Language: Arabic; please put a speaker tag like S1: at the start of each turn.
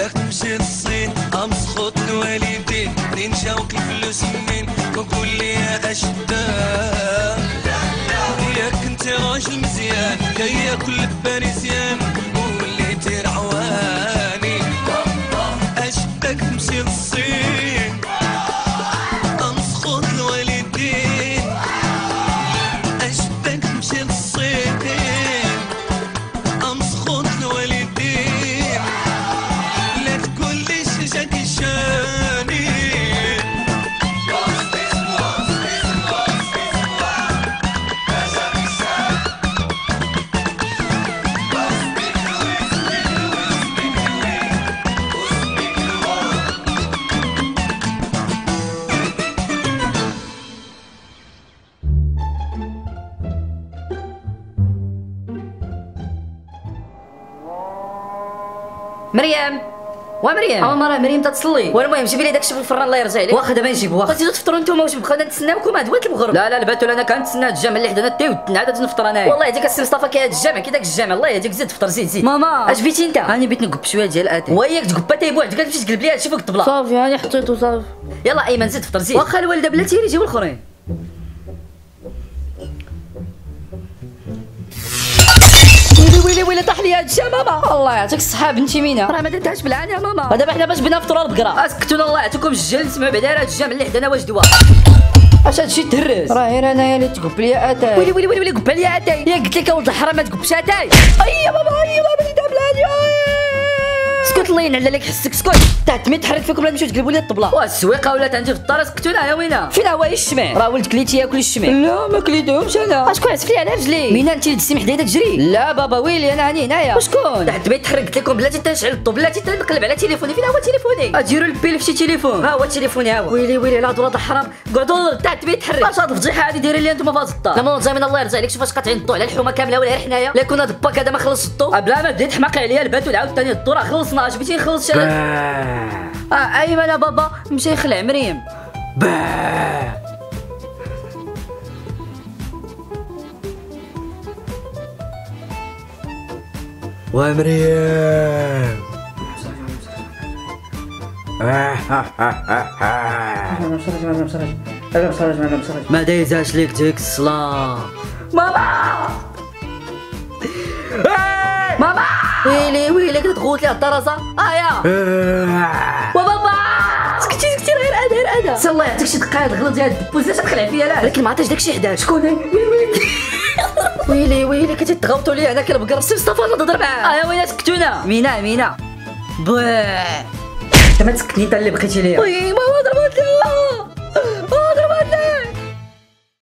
S1: تمشي للصين امسخط الوالدين منين جاوك الفلوس منين؟ وقول لي اشداد ياك انت راجل مزيان كي كل باريسيان
S2: مريم. ومريم
S3: آه مرة مريم تتصلي.
S2: والمهم جيبي لي داك الشيء في الفران الله يرجع عليك.
S3: واخا دابا نجيب واخا.
S2: بغيتي تفطروا نتوما واش بقينا نتسناوكم هاد وقت المغرب
S3: لا لا الباتول أنا كنتسنى الجامع اللي حدانا تي وتنعاد نفطر أنايا.
S2: والله يهديك السي مصطفى كي هاد الجامع كي داك الجامع الله يهديك زيد تفطر زيد زيد.
S3: ماما.
S2: اش بغيتي أنت؟
S3: راني بغيت نكب شوية ديال الاتاي
S2: وياك تقبا تاي بوحدك تمشي تقلب لي هادشي فوق الطبله
S3: صافي راني حطيتو صافي.
S2: يلا أيمن زيد فطر زيد.
S3: واخا الوالدة بلاتي يجيو الأخرين.
S2: ويلي طاح لي هاد الشام ماما
S3: الله يعطيك الصحة بنتي مينا.
S2: راه ما درتهاش بالعاني يا ماما.
S3: دابا حنا باش بنا نفطروا البقره
S2: اسكتونا الله يعطيكم الجل نسمعوا بعدا هاد الجامع اللي حدانا واش دوا.
S3: أش هادشي تهرس؟ راه غير انايا اللي تقب لي أتاي.
S2: ويلي ويلي ويلي قبا لي أتاي. يا قلت لك يا ولد الحرام ما تقبش أتاي. اي يا ماما اي ماما اللي داب لي اسكت الله ينعل عليك حسك اسكت
S3: مين تحرك فيكم لا نمشيو تقلبوا لي الطبلة.
S2: وا السويقه ولات عندي في الدار اسكتونا يا وينا
S3: فين هو الشمع
S2: راه ولد كليتي ياكل الشمع
S3: لا ما كليتهمش أنا.
S2: اشكون عزف لي على رجلي؟
S3: مين انت اللي دزتي محدايا تجري لا بابا ويلي أنا هاني هنايا.
S2: وشكون تحت بيت تحرك قلت لكم بلاتي تنشعل الضو بلاتي تنقلب على تليفوني. فين هو تليفوني؟
S3: اديروا البيل في شي تليفون.
S2: ها هو تليفوني ها هو. ويلي ويلي لا ولاد الحرام. قعدوا تحت بيت تحرك. اش هاد الفضيحة هادي دايرين لي أنتم هاد الدار. لا من الله يرجع عليك شوف اش قاطعين الضو على الحومة كاملة ولا غير حنايا. لا كنا دباك هذا ما خلص
S3: بلا ما بديت حماقي عليا البات والعاود ثاني الضو راه خلصنا. اش بغيتي نخلص شي آه ايمن يا بابا؟ مشى يخلع مريم
S4: ومريم
S3: ما دايزاش ليك ديك الصلاة ماما ماما!
S2: ويلي ويلي كنت تغوت لي الدراسه ايا وبابا! سكتي سكتي غير أنا غير أنا.
S3: سي الله يعطيك شي دقائق غلط ديال الدبوز لا تخلع فيا لا.
S2: ولكن ما عطاش داكشي حداك.
S3: شكون؟
S2: ويلي ويلي. كنتي تغوتوا لي أنا كنبقى سي مصطفى نهضر معاه.
S3: آه وين سكتونا. مينا مينا. بواه. أنت ما تسكتني أنت اللي بقيتي ليا.
S2: وي ما